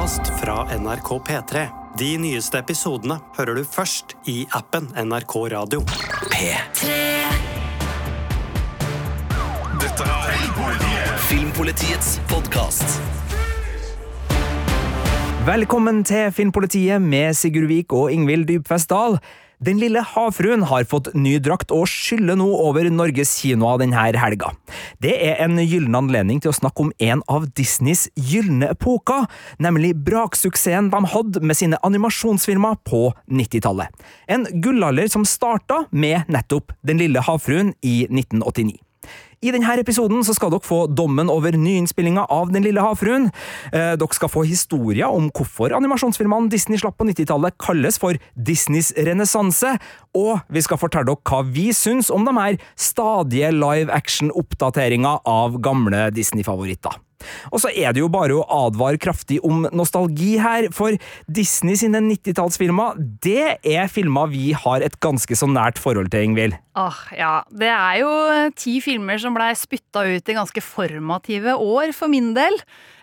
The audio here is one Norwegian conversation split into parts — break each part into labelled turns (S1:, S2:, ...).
S1: podkast fra NRK P3. De nyeste episodene hører du først i appen NRK Radio.
S2: Dette er
S3: Filmpolitiets podkast.
S4: Velkommen til Filmpolitiet med Sigurd Vik og Ingvild Dybfest Dahl. Den lille havfruen har fått ny drakt og skyller nå over Norges kinoer denne helga. Det er en gyllen anledning til å snakke om en av Disneys gylne epoker, nemlig braksuksessen de hadde med sine animasjonsfilmer på 90-tallet. En gullalder som starta med nettopp Den lille havfruen i 1989. I denne episoden skal dere få dommen over nyinnspillinga av Den lille havfruen. Eh, dere skal få historier om hvorfor animasjonsfilmene Disney slapp på 90-tallet kalles for Disneys renessanse, og vi skal fortelle dere hva vi syns om de her stadige live action-oppdateringer av gamle Disney-favoritter. Og så er det jo bare å advare kraftig om nostalgi her, for Disney sine 90-tallsfilmer, det er filmer vi har et ganske så nært forhold til, Ingvild.
S5: Åh, ja. Det er jo ti filmer som blei spytta ut i ganske formative år for min del.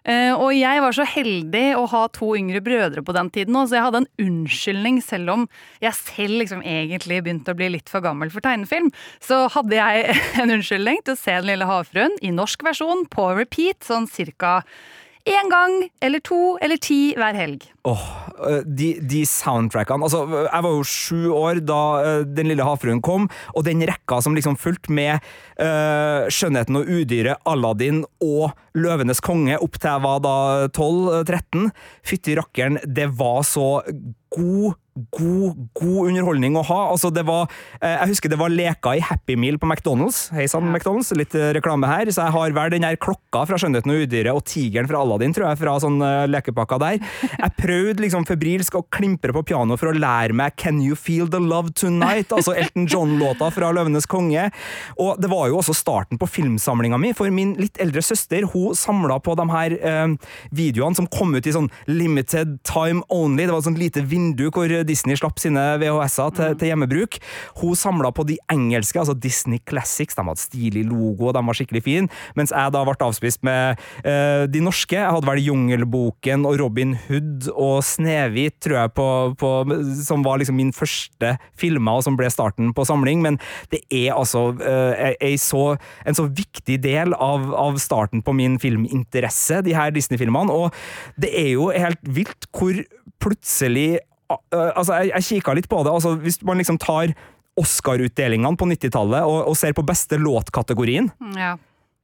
S5: Eh, og jeg var så heldig å ha to yngre brødre på den tiden, så jeg hadde en unnskyldning, selv om jeg selv liksom egentlig begynte å bli litt for gammel for tegnefilm. Så hadde jeg en unnskyldning til å se Den lille havfruen i norsk versjon på repeat, sånn cirka én gang eller to eller ti hver helg.
S4: Åh, oh, de, de soundtrackene Altså, jeg var jo sju år da Den lille havfruen kom, og den rekka som liksom fulgte med uh, Skjønnheten og udyret, Aladdin og Løvenes konge opp til jeg var da 12-13 Fytti rakkeren, det var så god god, god underholdning å ha. Altså, det var, eh, jeg husker det var leker i Happy Meal på McDonald's. Hei sann, McDonald's. Litt eh, reklame her. Så jeg har vel den her klokka fra Skjønnheten og udyret og tigeren fra Aladdin, tror jeg, fra sånn lekepakka lekepakker der. Jeg prøvde liksom febrilsk å klimpre på piano for å lære meg Can You Feel The Love Tonight, altså Elton John-låta fra Løvenes konge. Og det var jo også starten på filmsamlinga mi, for min litt eldre søster hun samla på de her eh, videoene som kom ut i sånn limited time only. Det var et sånt lite vindu hvor Disney slapp sine VHS-er til, til, hjemmebruk. Hun samla på de engelske, altså Disney Classics. De hadde stilig logo, og de var skikkelig fine. Mens jeg da ble avspist med uh, de norske. Jeg hadde vel Jungelboken og Robin Hood og Snehvit, tror jeg, på, på, som var liksom min første filmer, og som ble starten på samling. Men det er altså uh, så, en så viktig del av, av starten på min filminteresse, de her Disney-filmene. Og det er jo helt vilt hvor plutselig Altså, jeg, jeg kikka litt på det. Altså, hvis man liksom tar Oscar-utdelingene på 90-tallet og, og, ser på beste låtkategorien
S5: ja.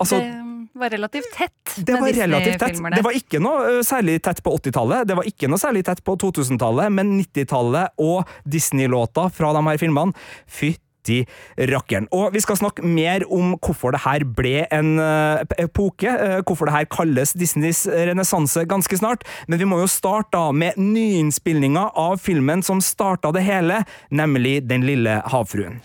S4: altså,
S5: Det var relativt tett.
S4: Det var relativt tett. Det var ikke noe særlig tett på 80-tallet, det var ikke noe særlig tett på 2000-tallet, men 90-tallet og Disney-låter fra de her filmene Fytti fytti rakkeren. Og vi skal snakke mer om hvorfor det her ble en epoke, hvorfor det her kalles Disneys renessanse ganske snart, men vi må jo starte da med nyinnspillinga av filmen som starta det hele, nemlig Den lille havfruen.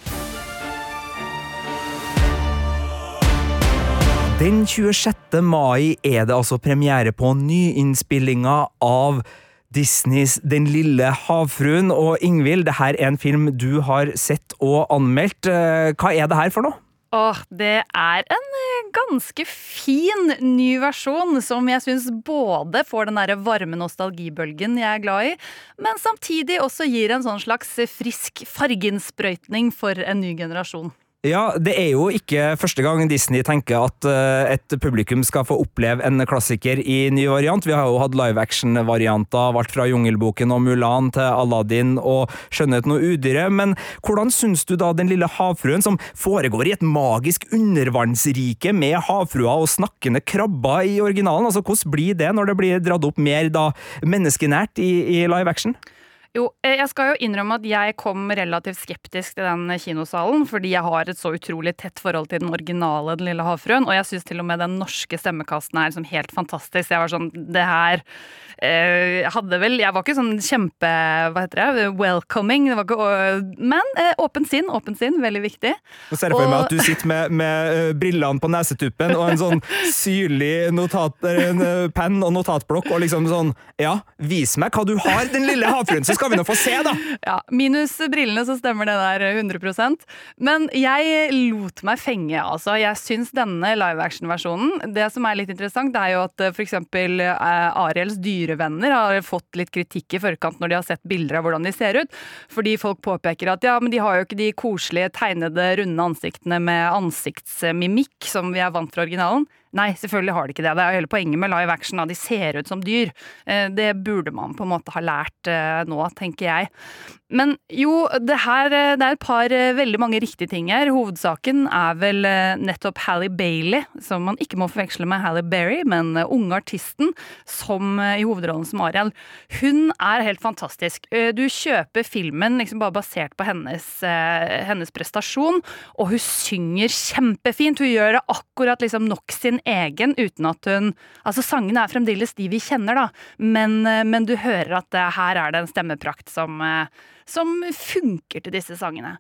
S4: Den 26. mai er det altså premiere på nyinnspillinga av Disneys Den lille havfruen. Og Ingvild, det her er en film du har sett og anmeldt. Hva er det her for noe?
S5: Åh, det er en ganske fin ny versjon, som jeg syns både får den der varme nostalgibølgen jeg er glad i, men samtidig også gir en sånn slags frisk fargeinnsprøytning for en ny generasjon.
S4: Ja, det er jo ikke første gang Disney tenker at uh, et publikum skal få oppleve en klassiker i ny variant. Vi har jo hatt live action-varianter av alt fra Jungelboken og Mulan til Aladdin og Skjønnheten og udyret, men hvordan syns du da Den lille havfruen, som foregår i et magisk undervannsrike med havfrua og snakkende krabber i originalen, altså hvordan blir det når det blir dratt opp mer da menneskenært i, i live action?
S5: Jo, eh, jeg skal jo innrømme at jeg kom relativt skeptisk til den kinosalen, fordi jeg har et så utrolig tett forhold til den originale Den lille havfruen, og jeg syns til og med den norske stemmekasten er liksom helt fantastisk. Jeg var sånn Det her eh, hadde vel Jeg var ikke sånn kjempe Hva heter det? Welcoming. Det var ikke, men eh, åpent sinn, åpent sinn. Veldig viktig.
S4: Nå ser jeg for meg at du sitter med, med brillene på nesetuppen og en sånn syrlig notat, en penn og notatblokk og liksom sånn Ja, vis meg hva du har, Den lille havfruen! så skal vi nå få se, da!
S5: Ja, Minus brillene så stemmer det der 100% Men jeg lot meg fenge, altså. Jeg syns denne live action-versjonen Det som er litt interessant, det er jo at f.eks. Eh, Ariels dyrevenner har fått litt kritikk i forkant når de har sett bilder av hvordan de ser ut. Fordi folk påpeker at ja, men de har jo ikke de koselige tegnede, runde ansiktene med ansiktsmimikk som vi er vant fra originalen. Nei, selvfølgelig har de ikke det. Det er jo hele poenget med live action. at De ser ut som dyr. Eh, det burde man på en måte ha lært eh, nå, tenker jeg. Men jo, det her eh, det er et par veldig mange riktige ting her. Hovedsaken er vel nettopp Hally Bailey, som man ikke må forveksle med Hally Berry, men unge artisten som i hovedrollen som Ariel. Hun er helt fantastisk. Du kjøper filmen liksom bare basert på hennes, hennes prestasjon, og hun synger kjempefint. Hun gjør det akkurat liksom nok sin egen uten at hun Altså, sangene er fremdeles de vi kjenner, da, men, eh, men du hører at her er det en stemmeprakt som som funker til disse sangene.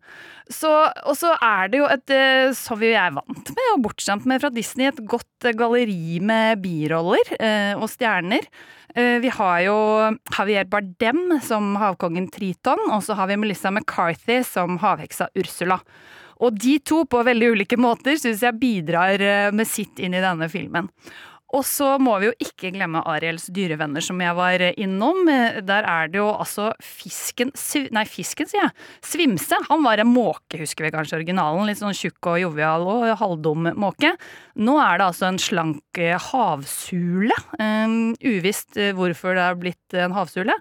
S5: Så, og så er det jo et, som vi er vant med og bortskjemt med fra Disney, et godt galleri med biroller eh, og stjerner. Eh, vi har jo Javier Bardem som havkongen Triton, og så har vi Melissa McCarthy som havheksa Ursula. Og de to, på veldig ulike måter, syns jeg bidrar eh, med sitt inn i denne filmen. Og så må vi jo ikke glemme Ariels dyrevenner, som jeg var innom. Eh, der er det jo altså fisken Nei, fisken, sier jeg. Svimse. Han var en måke, husker vi kanskje originalen. Litt sånn tjukk og jovial og halvdum måke. Nå er det altså en slank eh, havsule. Um, uvisst hvorfor det er blitt en havsule.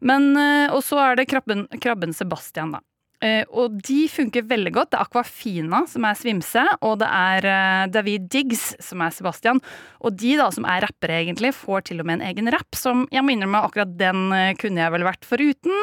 S5: Men Og så er det krabben, krabben Sebastian, da. Uh, og de funker veldig godt. Det er Aquafina som er Svimse, og det er uh, David Diggs som er Sebastian. Og de da, som er rappere, egentlig, får til og med en egen rapp, som jeg må innrømme akkurat den uh, kunne jeg vel vært foruten.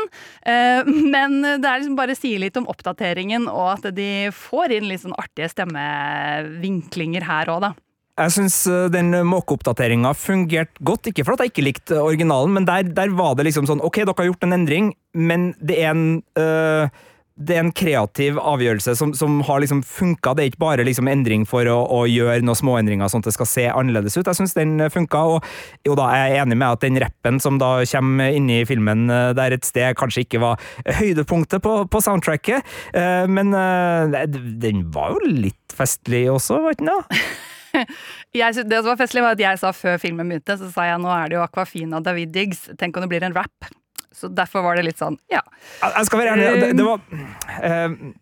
S5: men det er liksom bare å si litt om oppdateringen, og at de får inn litt sånn artige stemmevinklinger her òg, da.
S4: Jeg syns den måkeoppdateringa fungerte godt. Ikke for at jeg ikke likte originalen, men der, der, var det liksom sånn Ok, dere har gjort en endring, men det er en øh, det er en kreativ avgjørelse som, som har liksom funka. Det er ikke bare liksom endring for å, å gjøre noen småendringer sånn at det skal se annerledes ut. Jeg syns den funka, og jo da er jeg enig med at den rappen som da kommer inn i filmen eh, der et sted, kanskje ikke var høydepunktet på, på soundtracket, eh, men eh, den var jo litt festlig også, var ikke den det?
S5: Jeg, det som var festlig, var at jeg sa før filmen begynte, så sa jeg nå er det jo Aquafina og David Diggs. Tenk om det blir en rap. Så derfor var det litt sånn, ja.
S4: Jeg skal være ærlig, det, det var uh,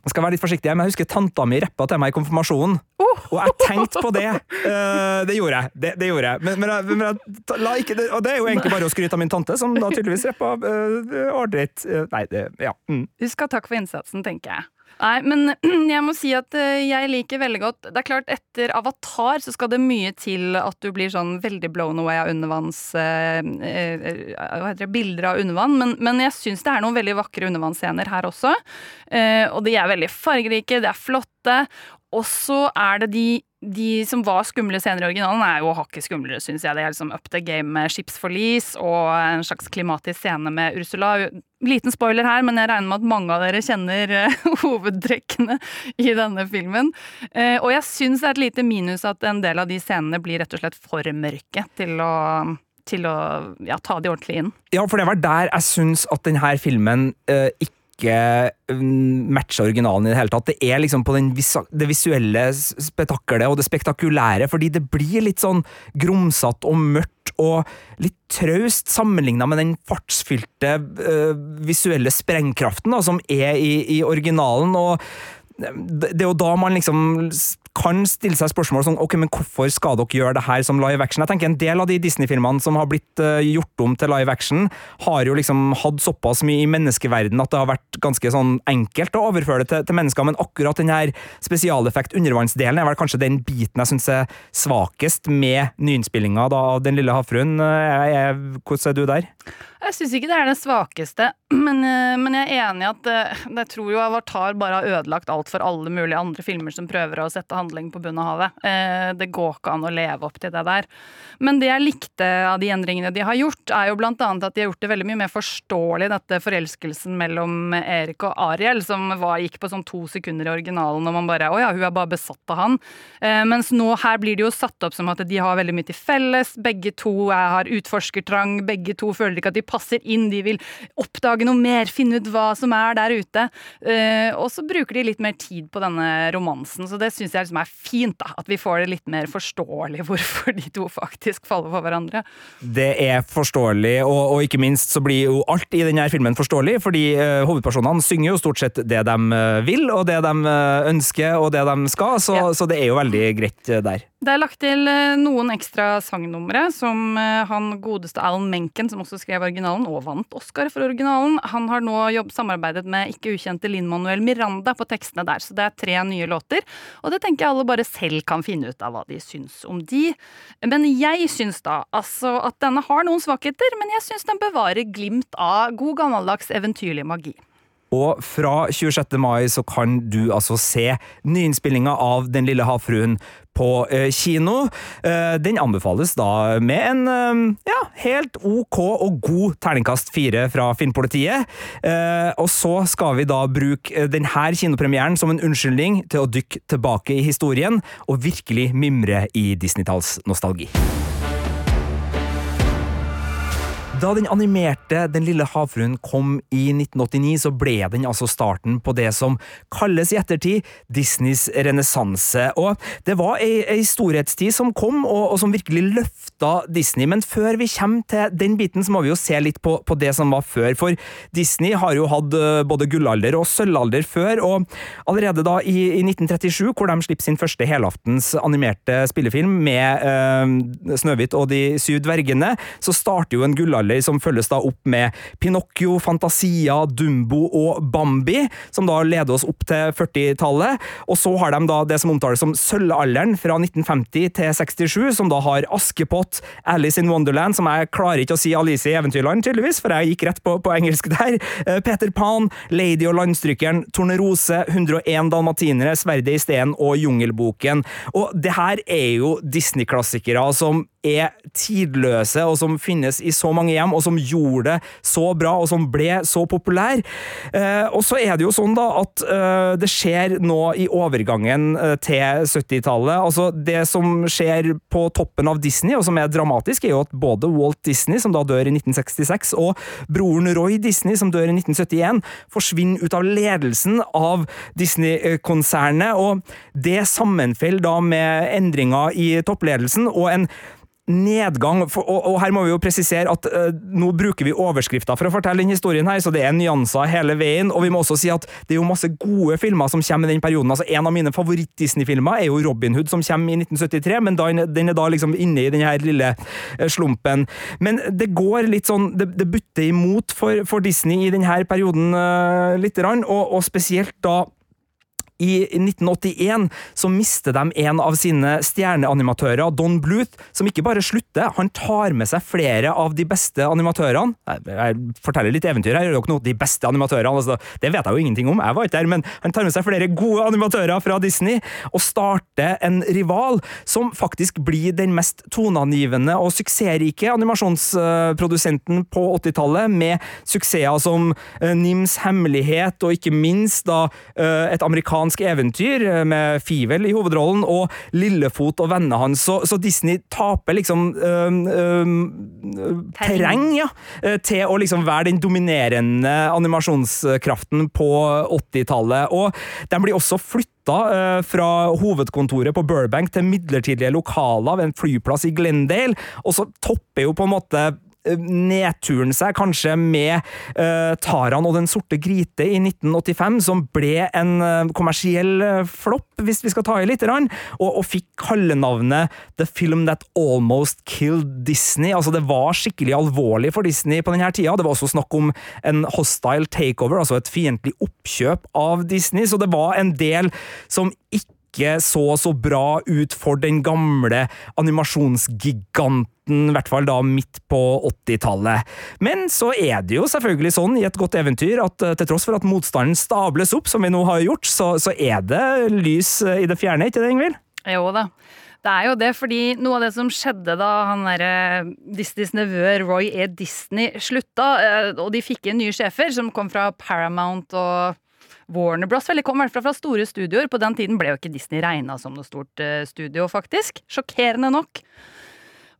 S4: jeg skal være litt forsiktig, men jeg husker tanta mi rappa til meg i konfirmasjonen. Oh. Og jeg tenkte på det! Uh, det gjorde jeg. Det, det gjorde jeg. Men, men, men la ikke det, og det er jo egentlig bare å skryte av min tante, som da tydeligvis rappa uh, ålreit. Uh, nei, det Ja. Mm.
S5: Husk å takke for innsatsen, tenker jeg. Nei, men jeg må si at eh, jeg liker veldig godt Det er klart, etter Avatar så skal det mye til at du blir sånn veldig blown away av undervanns... Eh, eh, hva heter det? Bilder av undervann. Men, men jeg syns det er noen veldig vakre undervannsscener her også. Og de er veldig fargerike, de er flotte. Og så er det de de som var skumle scener i originalen, er jo hakket skumlere, syns jeg. Det er liksom Up the Game med skipsforlis og en slags klimatisk scene med Ursula. Liten spoiler her, men jeg regner med at mange av dere kjenner uh, hovedtrekkene i denne filmen. Uh, og jeg syns det er et lite minus at en del av de scenene blir rett og slett for mørke til å til å ja, ta de ordentlig inn.
S4: Ja, for det var der jeg syns at denne filmen eh, ikke ikke mm, matcher originalen i det hele tatt. Det er liksom på vis det visuelle spetakkelet og det spektakulære, fordi det blir litt sånn grumsete og mørkt og litt traust sammenligna med den fartsfylte uh, visuelle sprengkraften da, som er i, i originalen. og det er jo da man liksom kan stille seg spørsmål som ok, men hvorfor skal dere gjøre det her som live action? Jeg tenker En del av de Disney-filmene som har blitt uh, gjort om til live action, har jo liksom hatt såpass mye i menneskeverdenen at det har vært ganske sånn enkelt å overføre det til, til mennesker, men akkurat den her spesialeffekt undervannsdelen er vel kanskje den biten jeg syns er svakest med nyinnspillinga av Den lille havfruen. Uh, hvordan er du der?
S5: Jeg syns ikke det er det svakeste, men, uh, men jeg er enig i at jeg tror jo Avatar bare har ødelagt alt for alle mulige andre filmer som prøver å sette handling på bunnen av havet. Eh, det går ikke an å leve opp til det der. Men det jeg likte av de endringene de har gjort, er jo blant annet at de har gjort det veldig mye mer forståelig, dette forelskelsen mellom Erik og Ariel, som var, gikk på sånn to sekunder i originalen, og man bare Å ja, hun er bare besatt av han. Eh, mens nå her blir det jo satt opp som at de har veldig mye til felles. Begge to er, har utforskertrang, begge to føler ikke at de passer inn, de vil oppdage noe mer, finne ut hva som er der ute. Eh, og så bruker de litt mer tid på denne romansen, så det syns jeg liksom er fint, da. At vi får det litt mer forståelig hvorfor de to faktisk faller for hverandre.
S4: Det er forståelig, og, og ikke minst så blir jo alt i denne filmen forståelig, fordi uh, hovedpersonene synger jo stort sett det de uh, vil, og det de uh, ønsker, og det de skal, så, ja. så det er jo veldig greit der.
S5: Det er lagt til noen ekstra sangnumre, som han godeste Alan Menken, som også skrev originalen, og vant Oscar for originalen. Han har nå jobb, samarbeidet med ikke ukjente Linn-Manuel Miranda på tekstene der, så det er tre nye låter. Og det tenker jeg alle bare selv kan finne ut av hva de syns om de. Men jeg syns da altså at denne har noen svakheter, men jeg syns den bevarer glimt av god gammeldags eventyrlig magi.
S4: Og fra 26. mai så kan du altså se nyinnspillinga av Den lille havfruen på eh, kino. Eh, den anbefales da med en eh, ja, helt ok og god terningkast fire fra Filmpolitiet. Og så skal vi da bruke denne kinopremieren som en unnskyldning til å dykke tilbake i historien og virkelig mimre i Disney-talls nostalgi. Da den animerte Den lille havfruen kom i 1989, så ble den altså starten på det som kalles i ettertid Disneys renessanse. Og det var ei, ei, storhetstid som kom, og, og, som virkelig løfta Disney. Men før vi kommer til den biten, så må vi jo se litt på, på det som var før. For Disney har jo hatt eh, både gullalder og sølvalder før, og allerede da i, i 1937, hvor de slipper sin første helaftens animerte spillefilm med eh, Snøhvit og de syv dvergene, så starter jo en gullalder Charlie, som følges da opp med Pinocchio, Fantasia, Dumbo og Bambi, som da leder oss opp til 40-tallet. Og så har de da det som omtales som sølvalderen fra 1950 til 67, som da har Askepott, Alice in Wonderland, som jeg klarer ikke å si Alice i Eventyrland, tydeligvis, for jeg gikk rett på, på engelsk der. Eh, Peter Pan, Lady og Landstrykeren, Tornerose, 101 dalmatinere, Sverdet i steden og Jungelboken. Og det her er jo Disney-klassikere som er tidløse, og som finnes i så mange hjem, og som gjorde det så bra, og som ble så populær. Eh, og så er det jo sånn da at eh, det skjer nå i overgangen eh, til 70-tallet. Altså, det som skjer på toppen av Disney, og som er dramatisk, er jo at både Walt Disney, som da dør i 1966, og broren Roy Disney, som dør i 1971, forsvinner ut av ledelsen av Disney-konsernet, og det sammenfaller da med endringer i toppledelsen og en nedgang. For, og, og, her må vi jo presisere at uh, nå bruker vi overskrifter for å fortelle denne historien, her, så det er nyanser hele veien. Og vi må også si at det er jo masse gode filmer som kommer i den perioden. altså En av mine favoritt-Disney-filmer er jo Robin Hood, som kommer i 1973, men da, den er da liksom inne i den her lille uh, slumpen. Men det går litt sånn Det, det butter imot for, for, Disney i denne perioden uh, lite grann, og, og spesielt da i 1981 så mister de en av sine stjerneanimatører, Don Bluth, som ikke bare slutter, han tar med seg flere av de beste animatørene. Jeg, forteller litt eventyr her, gjør dere noe? De beste animatørene, altså, det vet jeg jo ingenting om, jeg var ikke der, men han tar med seg flere gode animatører fra Disney, og starter en rival som faktisk blir den mest toneangivende og suksessrike animasjonsprodusenten på 80-tallet, med suksesser som eh, Nims hemmelighet, og ikke minst da eh, et amerikansk amerikansk eventyr eh, med Fivel i hovedrollen og Lillefot og vennene hans. Så, så, Disney taper liksom øh, øh, terreng ja, eh, til å liksom være den dominerende animasjonskraften på 80-tallet. Og de blir også flytta fra hovedkontoret på Burbank til midlertidige lokaler ved en flyplass i Glendale, og så topper jo på en måte Eh, nedturen seg kanskje med uh, Taran og Den sorte gryte i 1985, som ble en uh, kommersiell uh, flopp, hvis vi skal ta i litt, og, og fikk kallenavnet The Film That Almost Killed Disney. Altså, det var skikkelig alvorlig for Disney på denne tida. Det var også snakk om en hostile takeover, altså et fiendtlig oppkjøp av Disney, så det var en del som ikke ikke så så bra ut for den gamle animasjonsgiganten, i hvert fall da midt på 80-tallet. Men så er det jo selvfølgelig sånn i et godt eventyr at eh, til tross for at motstanden stables opp, som vi nå har gjort, så, så er det lys i det fjerne, ikke det, Ingvild?
S5: Jo da. Det er jo det, fordi noe av det som skjedde da han derre Disneys nevø Roy E. Disney slutta, eh, og de fikk inn nye sjefer som kom fra Paramount og Warner Bros. veldig kom i hvert fall fra store studioer. På den tiden ble jo ikke Disney regna som noe stort eh, studio, faktisk. Sjokkerende nok.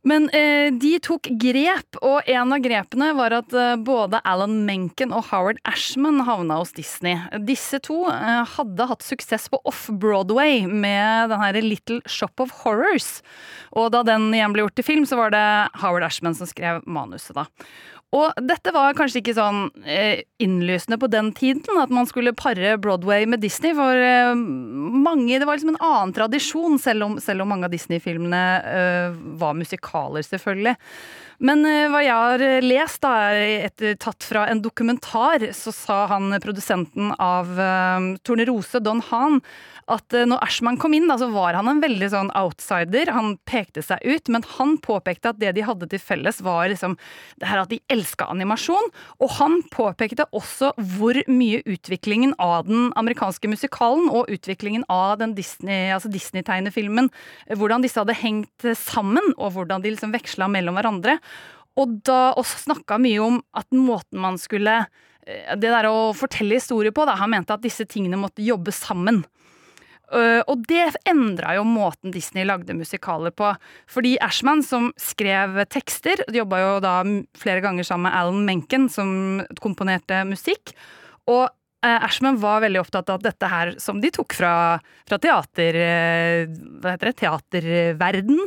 S5: Men eh, de tok grep, og en av grepene var at eh, både Alan Menken og Howard Ashman havna hos Disney. Disse to eh, hadde hatt suksess på Off-Broadway med den her Little Shop of Horrors. Og da den igjen ble gjort til film, så var det Howard Ashman som skrev manuset, da. Og dette var kanskje ikke sånn eh, innlysende på den tiden, at man skulle pare Broadway med Disney. For eh, mange Det var liksom en annen tradisjon, selv om, selv om mange av Disney-filmene eh, var musikaler, selvfølgelig. Men eh, hva jeg har eh, lest, da, etter, tatt fra en dokumentar, så sa han produsenten av uh, Tornerose, Don Han, at uh, når Ashman kom inn, da, så var han en veldig sånn outsider. Han pekte seg ut, men han påpekte at det de hadde til felles, var liksom det her at de elska animasjon. Og han påpekte også hvor mye utviklingen av den amerikanske musikalen og utviklingen av den Disney, altså Disney-tegnefilmen, hvordan disse hadde hengt sammen, og hvordan de liksom veksla mellom hverandre. Og da også snakka mye om at måten man skulle eh, Det der å fortelle historier på, da, han mente at disse tingene måtte jobbe sammen. Uh, og det endra jo måten Disney lagde musikaler på. Fordi Ashman, som skrev tekster, jobba jo da flere ganger sammen med Alan Menken, som komponerte musikk. Og Ashman var veldig opptatt av dette her som de tok fra, fra teater, uh, heter det, teaterverden.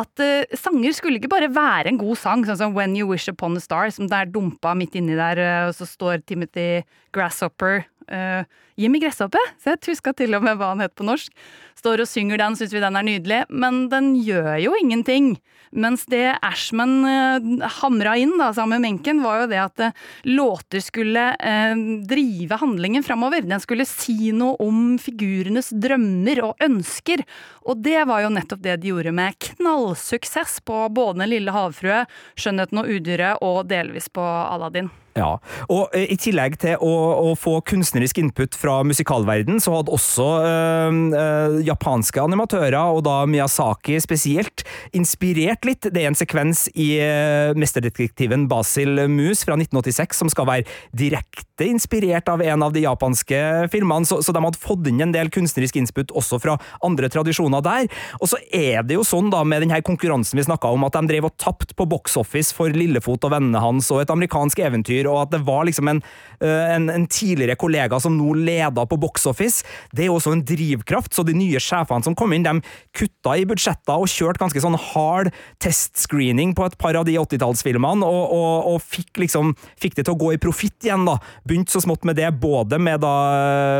S5: At sanger skulle ikke bare være en god sang, sånn som When You Wish Upon a Star, som det er dumpa midt inni der, og så står Timothy Grasshopper uh, Jimmy Gresshoppe, jeg huska til og med hva han het på norsk. Står og synger den, syns vi den er nydelig, men den gjør jo ingenting. Mens det Ashman eh, hamra inn da, sammen med Menken, var jo det at eh, låter skulle eh, drive handlingen framover. Den skulle si noe om figurenes drømmer og ønsker. Og det var jo nettopp det de gjorde med knallsuksess på både Den lille havfrue, Skjønnheten og udyret og delvis på Aladdin.
S4: Ja, og eh, I tillegg til å, å, få kunstnerisk input fra musikalverden, så hadde også øh, japanske animatører, og da Miyazaki spesielt, inspirert litt. Det er en sekvens i øh, mesterdetektiven Basil Mus fra 1986 som skal være direkte inspirert av en av de japanske filmene, så, så de hadde fått inn en del kunstnerisk input også fra andre tradisjoner der. Og så er det jo sånn da med denne konkurransen vi snakka om, at de drev og tapte på box office for Lillefot og vennene hans og et amerikansk eventyr og at det var liksom en, eh, en, en tidligere kollega som nå leder på box office, det er også en drivkraft. Så de nye sjefene som kom inn, de kutta i budsjetter og kjørte ganske sånn hard testscreening på et par av de 80-tallsfilmene, og, og, og, fikk liksom fikk det til å gå i profitt igjen, da. Begynte så smått med det, både med da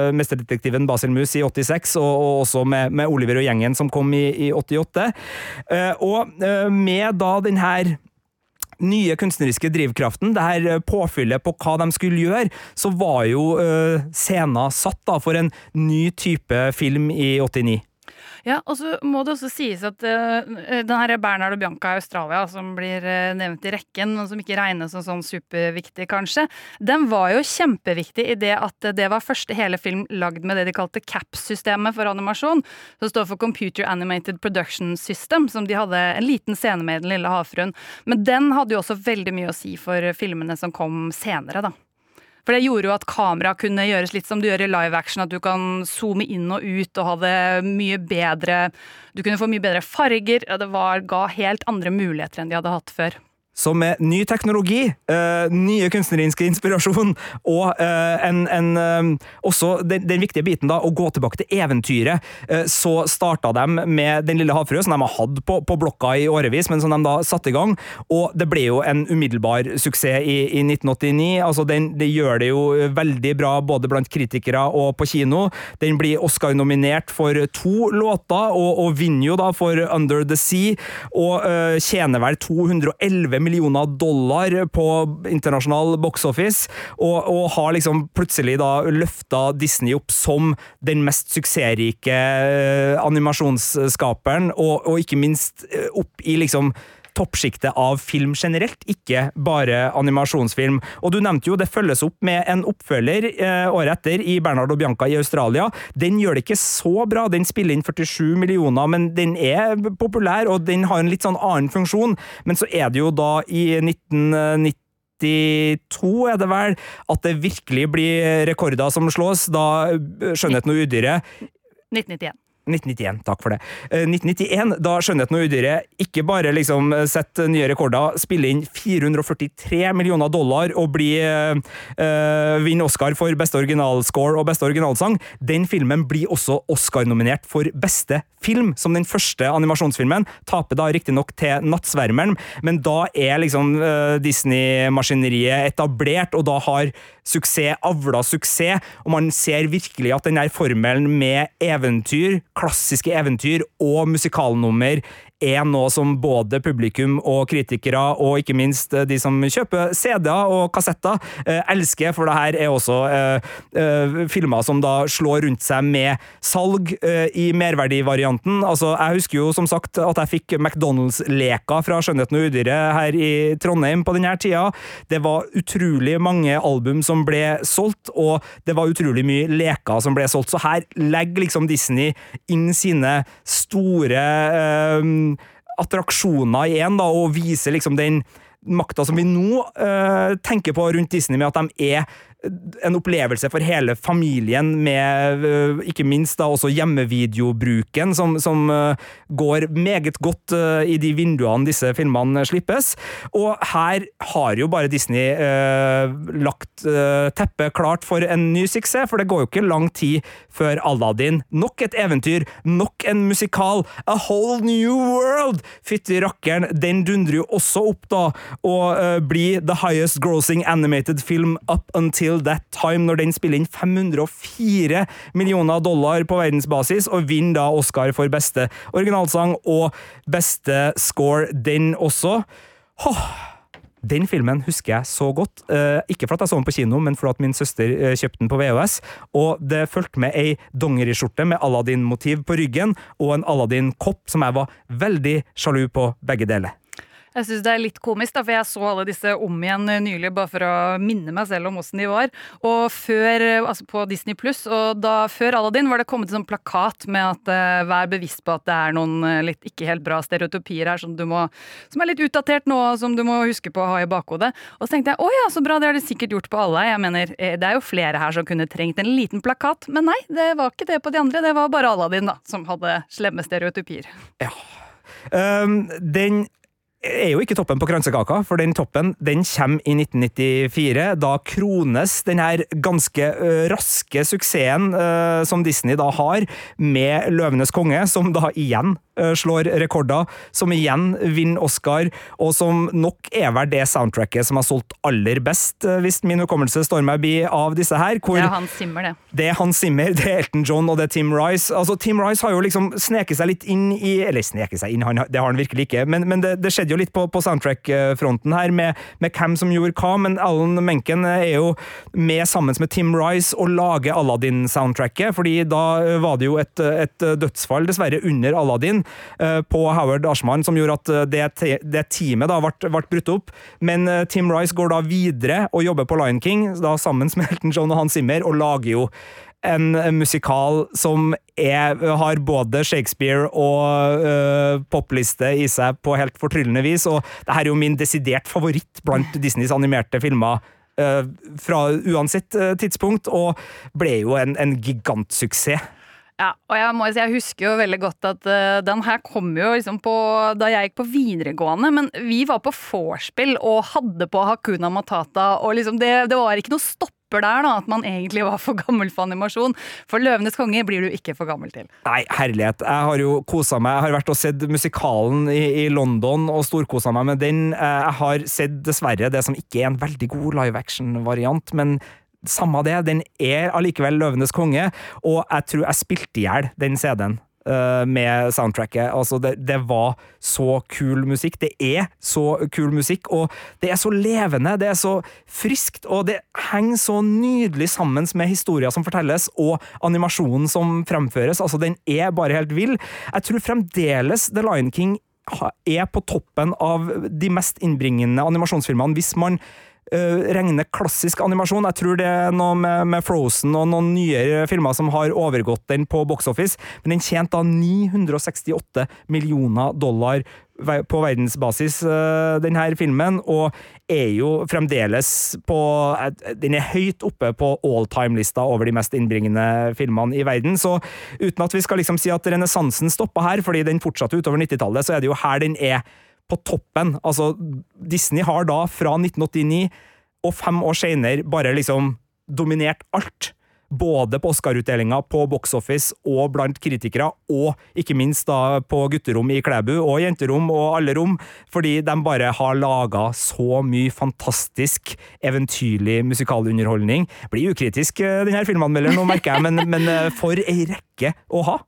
S4: eh, mesterdetektiven Basil Mus i 86, og, og også med, med, Oliver og gjengen som kom i, i 88. Uh, og uh, med da den her nye kunstneriske drivkraften, det her eh, påfyllet på hva de skulle gjøre, så var jo uh, scenen satt da for en ny type film i 89.
S5: Ja, og så må det også sies at uh, den her Bernhard og Bianca i Australia, som blir uh, nevnt i rekken, men som ikke regnes som sånn superviktig, kanskje, den var jo kjempeviktig i det at det var første hele film lagd med det de kalte CAP-systemet for animasjon, som står for Computer Animated Production System, som de hadde en liten scene med i Den lille havfruen. Men den hadde jo også veldig mye å si for filmene som kom senere, da. For det gjorde jo at kamera kunne gjøres litt som du gjør i live action, at du kan zoome inn og ut og ha det mye bedre Du kunne få mye bedre farger, det var, ga helt andre muligheter enn de hadde hatt før.
S4: Så med ny teknologi, uh, nye kunstneriske inspirasjon og uh, en, en, uh, også den, den, viktige biten, da, å gå tilbake til eventyret, så starta de med Den lille havfrue, som de har hatt på, på, blokka i årevis, men som de da satte i gang. Og det ble jo en umiddelbar suksess i, i 1989. Altså, den, det gjør det jo veldig bra både blant kritikere og på kino. Den blir Oscar-nominert for to låter, og, og, vinner jo da for Under the Sea, og tjener vel 211 millioner millioner dollar på internasjonal box office, og, og har liksom plutselig da løfta Disney opp som den mest suksessrike eh, animasjonsskaperen, og, og ikke minst eh, opp i liksom toppsjiktet av film generelt, ikke bare animasjonsfilm. Og du nevnte jo det følges opp med en oppfølger eh, året etter i Bernard og Bianca i Australia. Den gjør det ikke så bra, den spiller inn 47 millioner, men den er populær, og den har en litt sånn annen funksjon. Men så er det jo da i 1990 92 er det vel, at det virkelig blir rekorder som slås, da Skjønnheten og udyret
S5: 1991.
S4: 1991, takk for det. Eh, 1991, da Skjønnheten og udyret ikke bare liksom setter nye rekorder, spiller inn 443 millioner dollar og blir øh, vinner Oscar for beste originalscore og beste originalsang. Den filmen blir også Oscar-nominert for beste film, som den første animasjonsfilmen. Taper da riktignok til Nattsvermeren, men da er liksom øh, Disney-maskineriet etablert, og da har suksess avla suksess, og man ser virkelig at den der formelen med eventyr, klassiske eventyr og musikalnummer er noe som både publikum og kritikere, og ikke minst de som kjøper CD-er og kassetter, eh, elsker, for det her er også eh, eh, filmer som da slår rundt seg med salg eh, i merverdivarianten. Altså, jeg husker jo som sagt at jeg fikk McDonald's-leka fra Skjønnheten og udyret her i Trondheim på denne tida. Det var utrolig mange album som ble solgt, og det var utrolig mye leker som ble solgt. Så her legger liksom Disney inn sine store eh, attraksjoner igjen, da, og viser liksom den makta som vi nå uh, tenker på rundt Disney, med at de er en opplevelse for hele familien, med øh, ikke minst da også hjemmevideobruken, som, som øh, går meget godt øh, i de vinduene disse filmene slippes. Og her har jo bare Disney eh, lagt eh, teppet klart for en ny suksess, for det går jo ikke lang tid før Aladdin. Nok et eventyr, nok en musikal, A Whole New World! Fytti rakkeren, den dundrer jo også opp, da, og eh, blir the highest grossing animated film up until Till That Time, når den spiller inn 504 millioner dollar på verdensbasis, og vinner da Oscar for beste originalsang og beste score, den også. Åh, den filmen husker jeg så godt. Eh, ikke at jeg så den på kino, men for at min søster eh, kjøpte den på VHS. Og det fulgte med ei dongeriskjorte med Aladdin-motiv på ryggen, og en Aladdin-kopp som jeg var veldig sjalu på begge deler.
S5: Jeg syns det er litt komisk, da, for jeg så alle disse om igjen nylig bare for å minne meg selv om åssen de var. Og før, altså på Disney Pluss, og da før Aladdin var det kommet en sånn plakat med at uh, vær bevisst på at det er noen litt ikke helt bra stereotypier her som, du må, som er litt utdatert nå, og som du må huske på å ha i bakhodet. Og så tenkte jeg å ja, så bra, det har de sikkert gjort på alle. Jeg mener, eh, det er jo flere her som kunne trengt en liten plakat, men nei, det var ikke det på de andre. Det var bare Aladdin, da, som hadde slemme stereotypier.
S4: Ja. Um, den er jo ikke toppen på kransekaka, for den toppen den kommer i 1994. Da krones den her ganske raske suksessen som Disney da har med Løvenes konge, som da igjen slår rekorder, som igjen vinner Oscar, og som nok er vel det soundtracket som har solgt aller best, hvis min hukommelse står meg bi av disse her.
S5: Det er Hans Zimmer, det.
S4: Det er Hans Zimmer, det er Elton John og det er Tim Rice. Altså, Tim Rice har jo liksom sneket seg litt inn i Eller sneket seg inn, han, det har han virkelig ikke, men, men det, det skjedde jo litt på, på soundtrack-fronten her, med, med, hvem som gjorde hva, men Alan Menken er jo med sammen med Tim Rice å lage Aladdin-soundtracket, fordi da var det jo et, et dødsfall, dessverre, under Aladdin på Howard Ashman, som gjorde at det, det teamet da ble, ble brutt opp. Men uh, Tim Rice går da videre og jobber på Lion King, da sammen med Elton John og Hans Zimmer, og lager jo en musikal som er, har både Shakespeare og uh, popliste i seg på helt fortryllende vis, og det her er jo min desidert favoritt blant Disneys animerte filmer. Uh, fra uansett uh, tidspunkt, og ble jo en, en gigantsuksess.
S5: Ja, og jeg, må, jeg, husker jo veldig godt at uh, den her kom jo liksom på da jeg gikk på videregående, men vi var på vorspiel og hadde på Hakuna Matata, og liksom det, det var ikke noe stopper der, da, at man egentlig var for gammel for animasjon. For 'Løvenes konge' blir du ikke for gammel til.
S4: Nei, herlighet. Jeg har jo kosa meg. Jeg har vært og sett musikalen i, i London og storkosa meg med den. Eh, jeg har sett dessverre det som ikke er en veldig god live action-variant, men samme det, den er allikevel Løvenes konge, og jeg tror jeg spilte i hjel den CD-en. uh, med soundtracket. Altså, det, det, var så kul musikk. Det er så kul musikk, og det er så levende, det er så friskt, og det henger så nydelig sammen med historier som fortelles, og animasjonen som fremføres. Altså, den er bare helt vill. Jeg tror fremdeles The Lion King er på toppen av de mest innbringende animasjonsfilmene hvis man regner klassisk animasjon. Jeg tror det er noe med, med, Frozen og noen nyere filmer som har overgått den på box office, men den tjente da 968 millioner dollar på verdensbasis, uh, denne filmen, og er jo fremdeles på Den er høyt oppe på all time-lista over de mest innbringende filmene i verden. Så uten at vi skal liksom si at renessansen stoppa her, fordi den fortsatte utover 90-tallet, så er det jo her den er på toppen. Altså, Disney har da, fra 1989 og fem år seinere, bare liksom dominert alt. Både på Oscar-utdelinga, på Box Office og blant kritikere, og ikke minst da på gutterom i Klæbu og jenterom og alle rom, fordi de bare har laga så mye fantastisk, eventyrlig musikalunderholdning. Blir ukritisk, eh, denne filmanmelderen, nå merker jeg, men, men eh, for ei rekke å ha!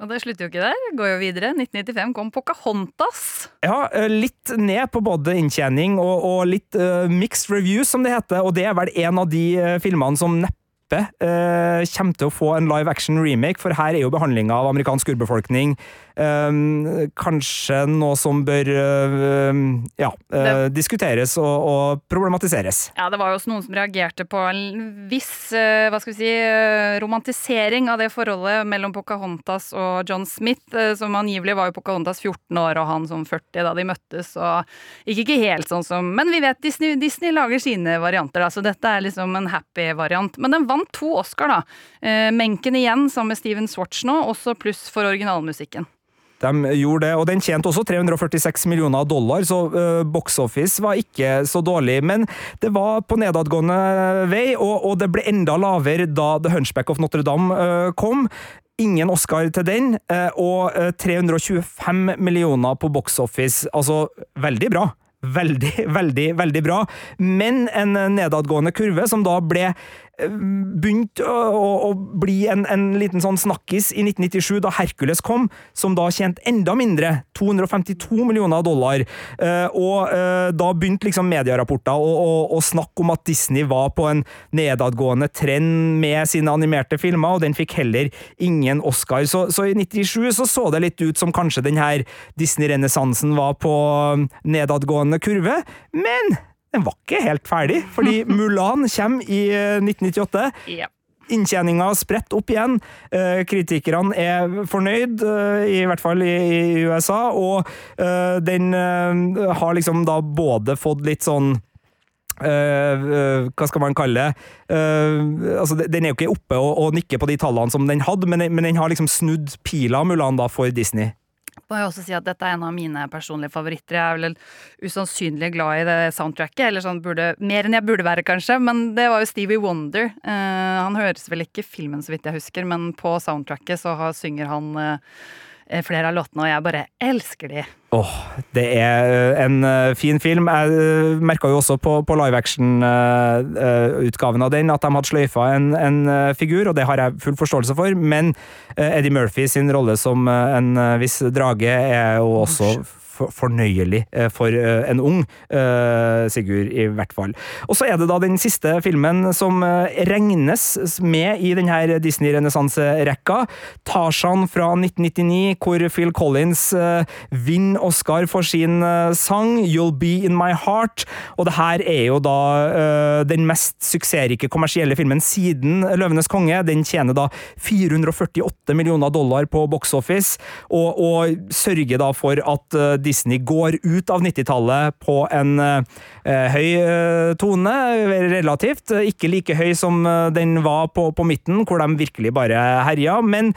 S5: Og det slutter jo ikke der. Går jo videre. 1995 kom Pocahontas.
S4: Ja, eh, litt ned på både inntjening og, og litt uh, mixed reviews, som det heter. Og det er vel en av de uh, filmene som neppe uh, kommer til å få en live action remake, for her er jo behandlinga av amerikansk urbefolkning kanskje noe som bør uh, ja, uh, diskuteres og, og, problematiseres.
S5: Ja, det var jo også noen som reagerte på en viss hva skal vi si, romantisering av det forholdet mellom Pocahontas og John Smith, som angivelig var jo Pocahontas 14 år og han som 40 da de møttes, og gikk ikke helt sånn som Men vi vet Disney, Disney lager sine varianter, da, så dette er liksom en happy variant. Men den vant to Oscar, da. Menken igjen sammen med Steven Swatch nå, også pluss for originalmusikken.
S4: De gjorde det, og den tjente også 346 millioner dollar, så uh, box office var ikke så dårlig. Men det var på nedadgående vei, og, og det ble enda lavere da The Hunchback of Notre-Dame uh, kom. Ingen Oscar til den, uh, og 325 millioner på box office. Altså, veldig bra. Veldig, veldig, veldig bra, men en nedadgående kurve som da ble begynte å, å, bli en, en, liten sånn snakkis i 1997, da Hercules kom, som da tjente enda mindre, 252 millioner dollar. Uh, og uh, da begynte liksom medierapporter å, å, å, snakke om at Disney var på en nedadgående trend med sine animerte filmer, og den fikk heller ingen Oscar. Så, så i 97 så, så det litt ut som kanskje den her Disney-renessansen var på nedadgående kurve, men den var ikke helt ferdig, fordi Mulan kommer i 1998. Yep. Inntjeninga spredt opp igjen. Eh, kritikerne er fornøyd, eh, i hvert fall i USA, og den har liksom da både fått litt sånn Uh, uh, hva skal man kalle det? Uh, altså, den er jo ikke oppe og, og, nikker på de tallene som den hadde, men, men den har liksom snudd pila Mulan da for Disney
S5: må jeg også si at dette er en av mine personlige favoritter. Jeg er vel usannsynlig glad i det soundtracket, eller sånn burde, mer enn jeg burde være, kanskje. Men det var jo Stevie Wonder. Uh, han høres vel ikke filmen, så vidt jeg husker, men på soundtracket så har, synger han uh, flere av låtene, og jeg bare elsker de.
S4: Åh, oh, det er eh, en uh, fin film. Jeg merka jo også på, på live action-utgaven av den at de hadde sløyfa en, en figur, og det har jeg full forståelse for, men Eddie Murphy sin rolle som en viss drage er jo også fornøyelig eh, for eh, en ung eh, Sigurd, i hvert fall. Og så er det da den siste filmen som regnes med i denne Disney-renessanserekka. Tarzan fra 1999, hvor Phil Collins vinner Oscar for sin sang You'll Be In My Heart. Og det her er jo da den mest suksessrike kommersielle filmen siden Løvenes konge. Den tjener da 448 millioner dollar på box office, og, og sørger da for at Disney går ut av 90-tallet på en uh, høy uh, tone, relativt. Ikke like høy som den var på, på, midten, hvor de virkelig bare herja, men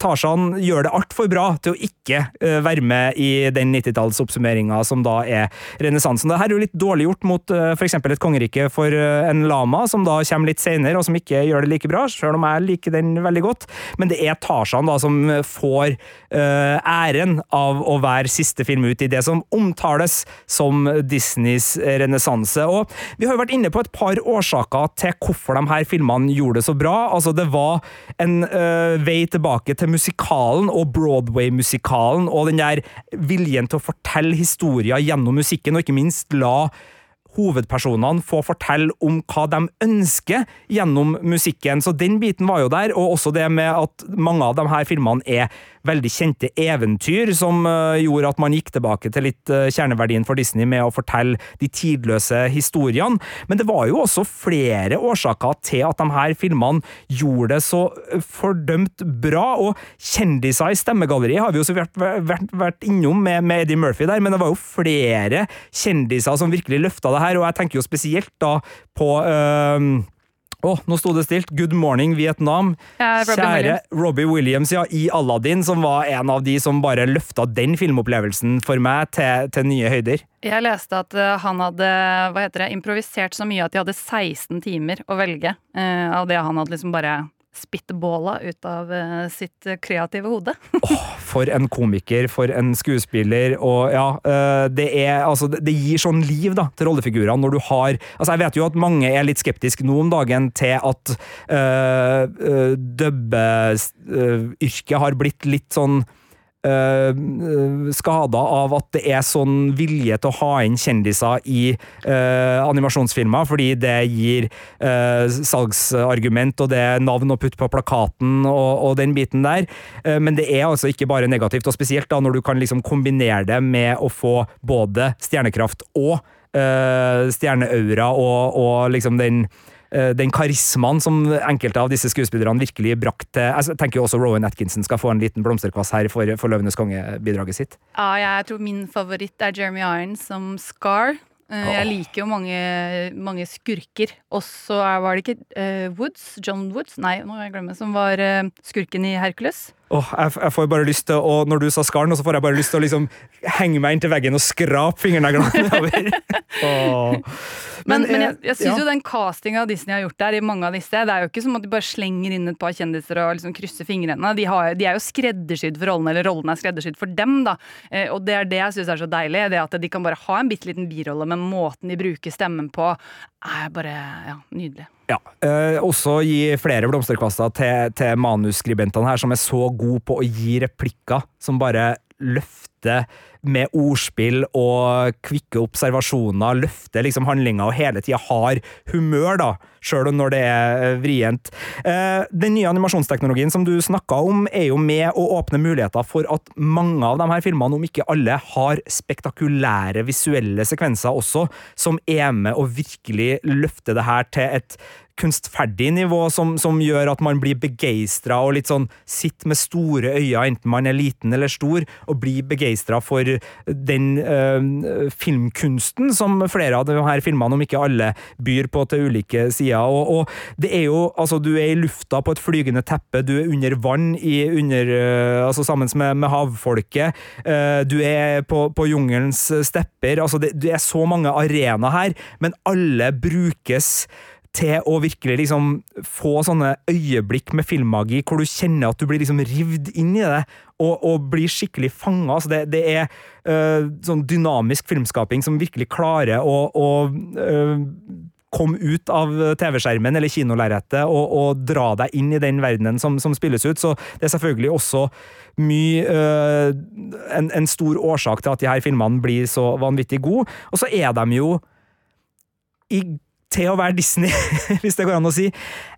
S4: Tarzan gjør det altfor bra til å ikke være med i den 90-tallsoppsummeringa som da er renessansen. Dette er jo litt dårlig gjort mot f.eks. et kongerike for en lama, som da kommer litt seinere, og som ikke gjør det like bra, sjøl om jeg liker den veldig godt. Men det er Tarzan som får æren av å være siste Disney-film ut i det som omtales som Disneys renessanse. Og vi har jo vært inne på et par årsaker til hvorfor de her filmene gjorde det så bra. Altså, det var en øh, vei tilbake til musikalen og Broadway-musikalen, og den der viljen til å fortelle historier gjennom musikken, og ikke minst la hovedpersonene få fortelle om hva de ønsker gjennom musikken. Så den biten var jo der, og også det med at mange av de her filmene er veldig kjente eventyr, som eh, gjorde at man gikk tilbake til litt eh, kjerneverdien for Disney med å fortelle de tidløse historiene. Men det var jo også flere årsaker til at de her filmene gjorde det så fordømt bra, og kjendiser i stemmegalleriet har vi jo så vært, vært, vært innom med, med, Eddie Murphy der, men det var jo flere kjendiser som virkelig løfta det her, og jeg tenker jo spesielt da på øh, å, oh, nå sto det stilt. Good morning, Vietnam.
S5: Ja, Robbie
S4: Kjære
S5: Williams.
S4: Robbie Williams ja, i Aladdin, som var en av de som bare løfta den filmopplevelsen for meg til, til nye høyder.
S5: Jeg leste at eh, han hadde hva heter det, improvisert så mye at de hadde 16 timer å velge eh, av det han hadde liksom bare spitballa ut av eh, sitt kreative hode.
S4: Åh, for en komiker, for en skuespiller, og ja eh, Det er altså Det gir sånn liv da, til rollefigurene når du har Altså, jeg vet jo at mange er litt skeptiske nå om dagen til at uh, uh, dubbeyrket har blitt litt sånn Uh, skada av at det er sånn vilje til å ha inn kjendiser i uh, animasjonsfilmer, fordi det gir uh, salgsargument, og det er navn å putte på plakaten og, og den biten der. men det er altså ikke bare negativt, og spesielt da når du kan liksom kombinere det med å få både stjernekraft og stjerneaura og, og liksom den den karismaen som enkelte av disse skuespillerne virkelig brakte Jeg tenker jo også Rowan Atkinson skal få en liten blomsterkvass her for, for Løvenes konge-bidraget sitt.
S5: Ja, jeg tror min favoritt er Jeremy Irons som Scar. Eh, Jeg liker jo mange, mange skurker. Og så er- var det ikke uh, Woods? John Woods? Nei, nå må jeg glemme. Som var uh, skurken i Hercules.
S4: Åh, jeg, jeg får bare lyst til å, Når du sa Skaren, så får jeg bare lyst til å liksom henge meg inntil veggen og skrape fingerneglene nedover. Åh.
S5: Men, men, jeg,
S4: eh,
S5: jeg syns
S4: ja.
S5: jo den castinga Disney har gjort der, i mange av disse Det er jo ikke som at de bare slenger inn et par kjendiser og liksom krysser fingrene. De, har, de er jo skreddersydd for rollene, eller rollene er skreddersydd for dem, da. Eh, og det er det jeg syns er så deilig. Det at de kan bare ha en bitte liten birolle, men måten de bruker stemmen på, er bare ja, nydelig.
S4: Ja. Eh, også gi flere blomsterkvaster til, til manusskribentene her, som er så gode på å gi replikker som bare løfter med ordspill og kvikke observasjoner, løfter liksom handlinga og hele tida har humør, da, sjøl når det er eh, vrient. Eh, den nye animasjonsteknologien som du snakka om, er jo med å åpne muligheter for at mange av de her filmene, om ikke alle, har spektakulære visuelle sekvenser også, som er med å virkelig løfte det her til et kunstferdig nivå som, som gjør at man blir begeistra og litt sånn sitter med store øyne, enten man er liten eller stor, og blir begeistra for den øh, filmkunsten som flere av de her filmene, om ikke alle, byr på til ulike sider. Og, og det er jo Altså, du er i lufta på et flygende teppe, du er under vann i under øh, Altså sammen med, med havfolket, øh, du er på, på jungelens stepper. Altså, det, det er så mange arenaer her, men alle brukes til å virkelig liksom få sånne øyeblikk med filmmagi hvor du kjenner at du blir liksom rivd inn i det, og, og blir skikkelig fanga. Altså det, det er øh, sånn dynamisk filmskaping som virkelig klarer å, å øh, komme ut av TV-skjermen eller kinolerretet og, og dra deg inn i den verdenen som, som spilles ut. Så det er selvfølgelig også mye øh, en, en stor årsak til at de her filmene blir så vanvittig gode. Og så er de jo i til å være Disney, hvis det går an å si.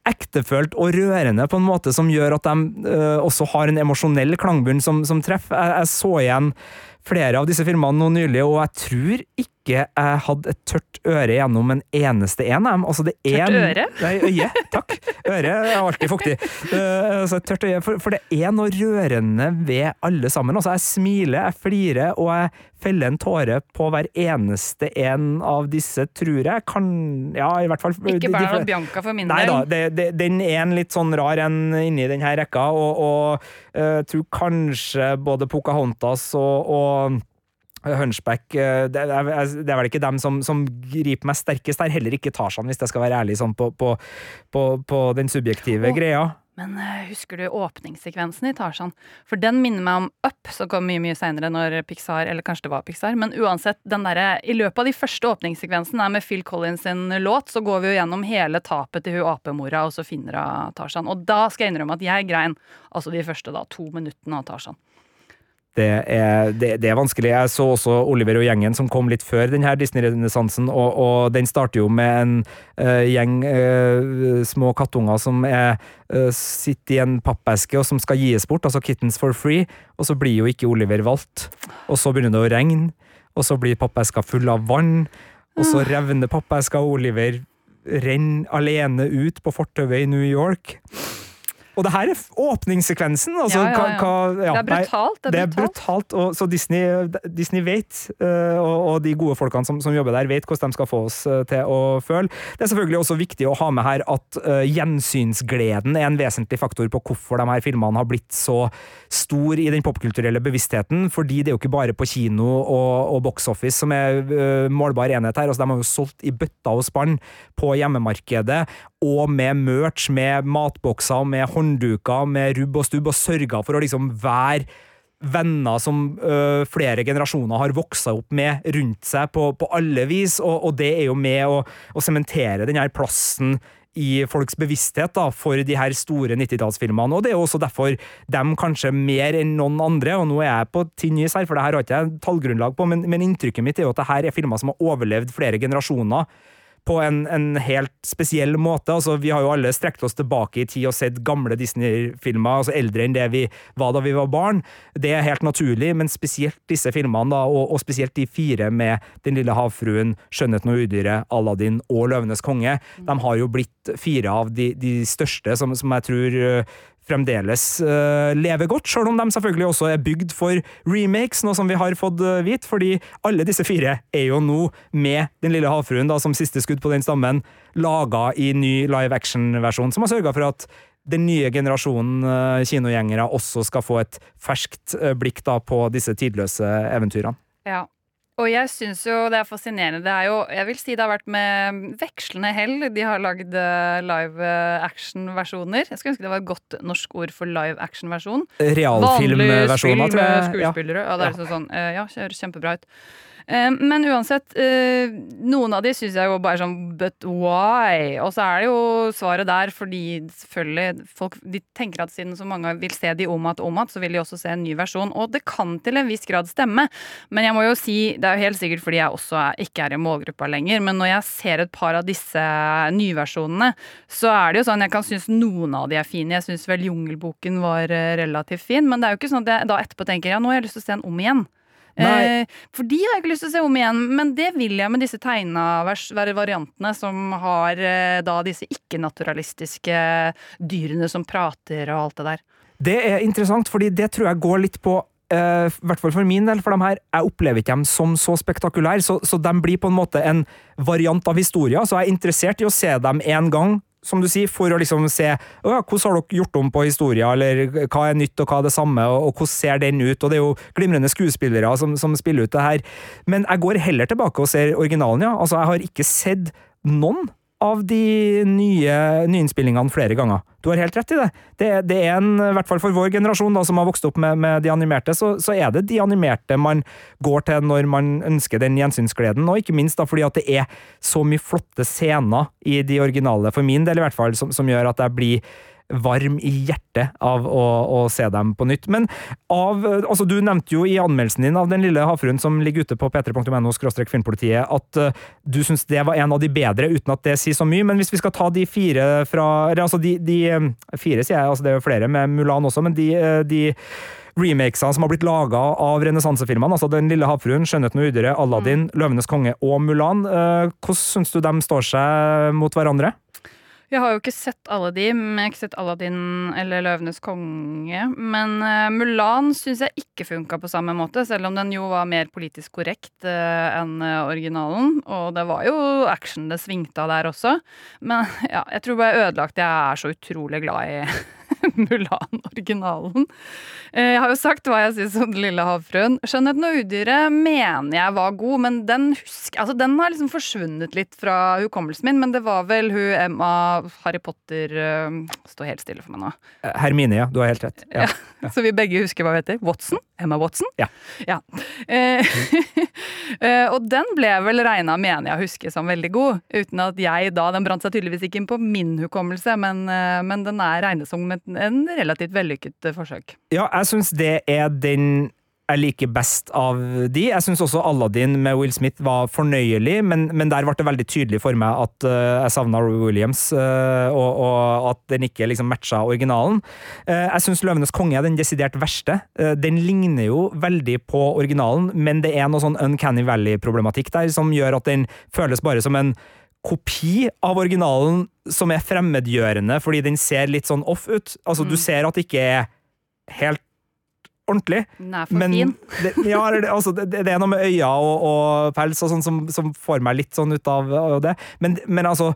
S4: Ektefølt og rørende på en måte som gjør at de uh, også har en emosjonell klangbunn som, som treffer. Jeg, jeg så igjen flere av disse filmene nå nylig, og jeg tror ikke jeg hadde et tørt øre gjennom en eneste en av dem. Altså, det er
S5: Tørt øre?
S4: Nei, øye. Takk. Øre er alltid fuktig. Uh, altså, tørt øye. For, for det er noe rørende ved alle sammen. Altså, jeg smiler, jeg flirer, og jeg feller en tåre på hver eneste en av disse, tror jeg. Kan Ja, i hvert fall
S5: Ikke Bernhard Bianca for min
S4: Nei da,
S5: del.
S4: det, det, den er en litt sånn rar en inni denne rekka, og, og uh, tror kanskje både Pocahontas og, og Hunchback eh, det er, det er vel ikke dem som, som griper meg sterkest her, heller ikke Tarzan, hvis jeg skal være ærlig sånn på, på, på, på den subjektive
S5: oh,
S4: greia.
S5: Men eh, husker du åpningssekvensen i Tarzan? For den minner meg om Up, som kom mye mye seinere når Pixar Eller kanskje det var Pixar. Men uansett, den derre i løpet av de første åpningssekvensene med Phil Collins sin låt, så går vi jo gjennom hele tapet til hun apemora, og så finner hun Tarzan. Og da skal jeg innrømme at jeg grein altså de første da, to minuttene av Tarzan.
S4: Det er, det, det er, vanskelig. Jeg så også Oliver og gjengen som kom litt før denne Disney-renessansen, og, og, den starter jo med en uh, gjeng uh, små kattunger som er, uh, sitter i en pappeske og som skal gis bort, altså Kittens for free, og så blir jo ikke Oliver valgt. Og så begynner det å regne, og så blir pappeska full av vann, og så revner pappeska, og Oliver renner alene ut på fortauet i New York. Og det her er åpningssekvensen. Altså,
S5: ja, ja, ja. Det er brutalt.
S4: Det er, det er brutalt. og, så Disney, Disney vet, uh, og, og, de gode folkene som, som, jobber der, vet hvordan de skal få oss uh, til å føle. Det er selvfølgelig også viktig å ha med her at uh, gjensynsgleden er en vesentlig faktor på hvorfor de her filmene har blitt så stor i den popkulturelle bevisstheten. Fordi det er jo ikke bare på kino og, og box office som er målbar enhet her. altså De har jo solgt i bøtta og spann på hjemmemarkedet, og med merch, med matbokser, med håndduker, med rubb og stubb, og sørga for å liksom være venner som ø, flere generasjoner har voksa opp med rundt seg på, på alle vis, og, og, det er jo med å sementere denne plassen i folks bevissthet da, for de her store 90-tallsfilmene. Og det er jo også derfor dem kanskje mer enn noen andre, og nå er jeg på tynn is her, for det her har ikke jeg tallgrunnlag på, men, men inntrykket mitt er jo at det her er filmer som har overlevd flere generasjoner på en, en, helt spesiell måte. Altså, vi har jo alle strekt oss tilbake i tid og sett gamle Disney-filmer, altså eldre enn det vi var da vi var barn. Det er helt naturlig, men spesielt disse filmene, da, og, og spesielt de fire med Den lille havfruen, Skjønnheten og udyret, Aladdin og Løvenes konge, de har jo blitt fire av de, de største som, som jeg tror fremdeles uh, lever godt, selv om de selvfølgelig også er bygd for remakes, noe som vi har fått uh, vite, fordi alle disse fire er jo nå med Den lille havfruen da, som siste skudd på den stammen, laga i ny live action-versjon, som har sørga for at den nye generasjonen uh, kinogjengere også skal få et ferskt blikk da, på disse tidløse eventyrene.
S5: Ja, og jeg syns jo det er fascinerende. Det er jo, jeg vil si det har vært med vekslende hell. De har lagd eh, live eh, action-versjoner. Jeg skulle ønske det var et godt norsk ord for live action-versjon.
S4: Realfilmversjoner,
S5: tror jeg. Skuespillere. Ja, ja det er liksom sånn, eh, ja, ser kjempebra ut. Eh, men uansett, eh, noen av de syns jeg jo bare sånn But why? Og så er det jo svaret der fordi selvfølgelig folk de tenker at siden så mange vil se de om igjen om igjen, så vil de også se en ny versjon. Og det kan til en viss grad stemme, men jeg må jo si, det er jo helt sikkert fordi jeg også ikke er i målgruppa lenger, men når jeg ser et par av disse nyversjonene, så er det jo sånn jeg kan synes noen av de er fine. Jeg syns vel Jungelboken var eh, relativt fin, men det er jo ikke sånn at jeg da etterpå tenker ja, nå har jeg lyst til å se den om igjen. Eh, for de har jeg ikke lyst til å se om igjen, men det vil jeg med disse tegna variantene som har eh, da disse ikke-naturalistiske dyrene som prater og alt det der.
S4: Det er interessant, fordi det tror jeg går litt på eh, i hvert fall for min del, for de her, jeg opplever ikke dem som så spektakulære, så, så de blir på en måte en variant av historien. Så jeg er interessert i å se dem én gang, som du sier, for å liksom se hvordan har dere gjort om på historien, eller hva er nytt og hva er det samme, og, og hvordan ser den ut? Og det er jo glimrende skuespillere som, som, spiller ut det her. Men jeg går heller tilbake og ser originalen, ja. Altså, jeg har ikke sett noen av de nye nyinnspillingene flere ganger. Du har helt rett i det. Det, det er en, i hvert fall for vår generasjon da, som har vokst opp med, med de animerte, så, så, er det de animerte man går til når man ønsker den gjensynsgleden, og ikke minst da fordi at det er så mye flotte scener i de originale, for min del i hvert fall, som, som gjør at jeg blir varm i hjertet av å, å, se dem på nytt. Men av altså Du nevnte jo i anmeldelsen din av Den lille havfruen som ligger ute på p3.no filmpolitiet, at uh, du syns det var en av de bedre, uten at det sier så mye. Men hvis vi skal ta de fire fra Altså de, de eh, fire, sier jeg, altså det er jo flere med Mulan også, men de, eh, de remakesene som har blitt laga av renessansefilmene, altså Den lille havfruen, Skjønnheten og udyret, Aladdin, mm. Løvenes konge og Mulan. Hvordan syns du de står seg mot hverandre?
S5: Jeg har jo ikke sett alle de, men ikke sett Aladdin eller Løvenes konge. Men uh, Mulan syns jeg ikke funka på samme måte, selv om den jo var mer politisk korrekt uh, enn uh, originalen. Og det var jo action det svingte av der også. Men ja, jeg tror bare ødelagt jeg er så utrolig glad i Mulan-originalen. Eh, Jeg har jo sagt hva jeg syns om Den lille havfruen. 'Skjønnheten og udyret' mener jeg var god, men den husker Altså, den har liksom forsvunnet litt fra hukommelsen min, men det var vel hun Emma Harry Potter Stå helt stille for meg nå.
S4: Hermine, ja. Du har helt rett. Ja.
S5: Så vi begge husker hva hun heter. Watson? Emma Watson?
S4: Ja.
S5: Ja. Eh, eh, og den ble vel regna, mener jeg å huske, som veldig god. Uten at jeg da Den brant seg tydeligvis ikke inn på min hukommelse, men, eh, men den er regnet som et, en relativt vellykket eh, forsøk.
S4: Ja, jeg syns det er den jeg liker best av de. Jeg syns også Aladdin med Will Smith var fornøyelig, men, men der ble det veldig tydelig for meg at uh, jeg savna Roy Williams, uh, og, og, at den ikke liksom matcha originalen. Uh, jeg syns Løvenes konge er den desidert verste. den ligner jo veldig på originalen, men det er noe sånn Uncanny Valley-problematikk der som gjør at den føles bare som en kopi av originalen som er fremmedgjørende, fordi den ser litt sånn off ut. Altså, du ser at det ikke er helt ordentlig.
S5: Den er for
S4: Men
S5: fin.
S4: det, ja, det, altså, det, det er noe med øya og, og pels og sånn som, som får meg litt sånn ut av, av det. Men, men altså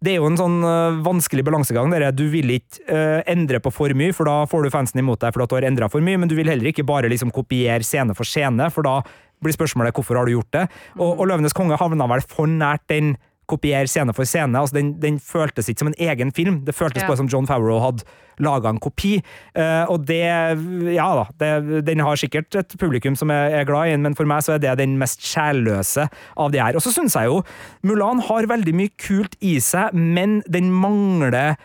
S4: det er jo en sånn uh, vanskelig balansegang. Der du vil ikke uh, endre på for mye, for da får du fansen imot deg for at du har endra for mye, men du vil heller ikke bare liksom kopiere scene for scene, for da blir spørsmålet hvorfor har du gjort det. Og, og Løvenes konge havna vel for nært den kopiere scene for scene. altså Den, den føltes ikke som en egen film. Det føltes
S5: Ja.
S4: bare som John Favreau hadde laga en kopi. Uh, og det Ja da, det, den har sikkert et publikum som er, er glad i den, men for meg så er det den mest sjælløse av de her. Og så syns jeg jo Mulan har veldig mye kult i seg, men den mangler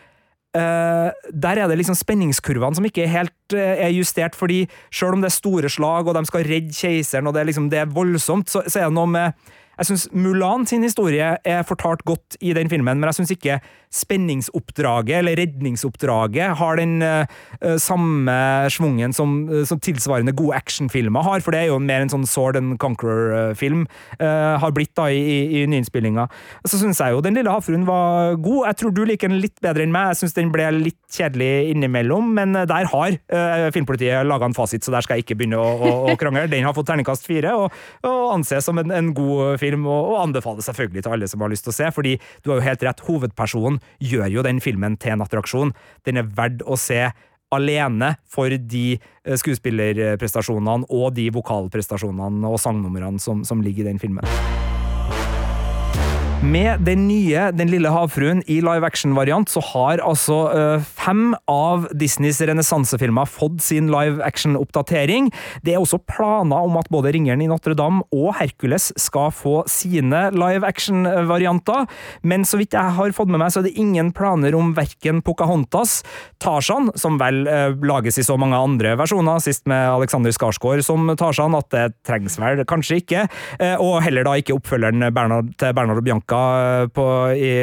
S4: Uh, der er det liksom spenningskurvene som ikke helt uh, er justert, fordi selv om det er store slag, og de skal redde keiseren, og det er, liksom, det er voldsomt, så, så er det noe med jeg syns Mulan sin historie er fortalt godt i den filmen, men jeg syns ikke spenningsoppdraget, eller redningsoppdraget, har den eh, eh, samme schwungen som, eh, som tilsvarende gode actionfilmer har, for det er jo mer en sånn Sword and Conqueror-film, har blitt da i, i, i nyinnspillinga. Så syns jeg jo Den lille havfruen var god. Jeg tror du liker den litt bedre enn meg. Jeg syns den ble litt kjedelig innimellom, men der har uh, filmpolitiet laga en fasit, så der skal jeg ikke begynne å, å, å krangle. Den har fått terningkast fire, og, og anses som en, en god film, og, og anbefales selvfølgelig til alle som har lyst til å se, fordi du har jo helt rett, hovedpersonen gjør jo den filmen til en attraksjon. Den er verdt å se alene for de eh, skuespillerprestasjonene og de vokalprestasjonene og sangnumrene som, som ligger i den filmen. Med den nye Den lille havfruen i live action-variant så har altså eh, fem av Disneys renessansefilmer fått sin live action-oppdatering. Det er også planer om at både Ringeren i Notre-Dame og Hercules skal få sine live action-varianter, men så vidt jeg har fått med meg, så er det ingen planer om verken Pocahontas, Tarzan, som vel eh, lages i så mange andre versjoner, sist med Alexander Skarsgård som Tarzan, at det trengs vel kanskje ikke, eh, og heller da ikke oppfølgeren Bernard, til Bernard og Bianca eh, på, i,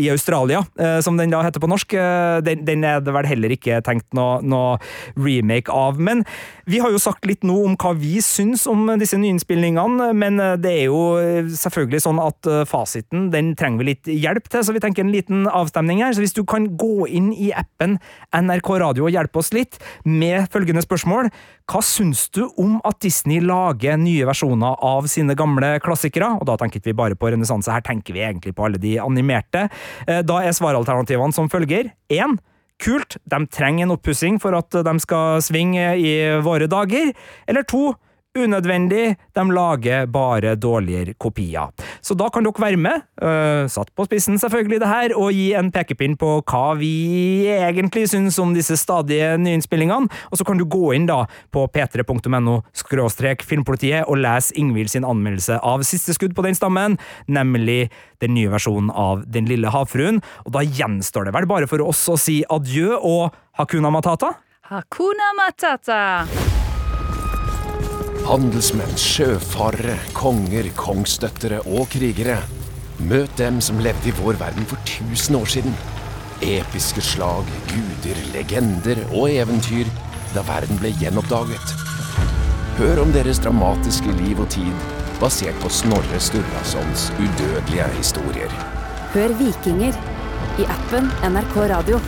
S4: i Australia, eh, som den da heter på norsk. Eh, Den, den er det vel heller ikke tenkt noe, noe remake av. Men vi har jo sagt litt nå om hva vi syns om disse nyinnspillingene, men eh, det er jo eh, selvfølgelig sånn at eh, fasiten den trenger vi litt hjelp til, så vi tenker en liten avstemning her. Så hvis du kan gå inn i appen NRK Radio og hjelpe oss litt med følgende spørsmål. Hva syns du om at Disney lager nye versjoner av sine gamle klassikere? Og da tenker vi bare på renessanse, her tenker vi egentlig på alle de animerte. Da er svaralternativene som følger. 1. Kult, de trenger en oppussing for at de skal svinge i våre dager. Eller to, unødvendig, de lager bare dårligere kopier. Så da kan dere være med, øh, satt på spissen selvfølgelig det her, og gi en pekepinn på hva vi egentlig syns om disse stadige nyinnspillingene, og så kan du gå inn da på p3.no skråstrek filmpolitiet og lese Ingvild sin anmeldelse av Siste skudd på den stammen, nemlig den nye versjonen av Den lille havfruen, og da gjenstår det vel bare for oss å si adjø og hakuna matata?
S5: Hakuna matata!
S2: Handelsmenn, sjøfarere, konger, kongsdøttere og krigere. Møt dem som levde i vår verden for tusen år siden. Episke slag, guder, legender og eventyr da verden ble gjenoppdaget. Hør om deres dramatiske liv og tid, basert på Snorre Sturlasons udødelige historier.
S6: Hør Vikinger i appen NRK Radio.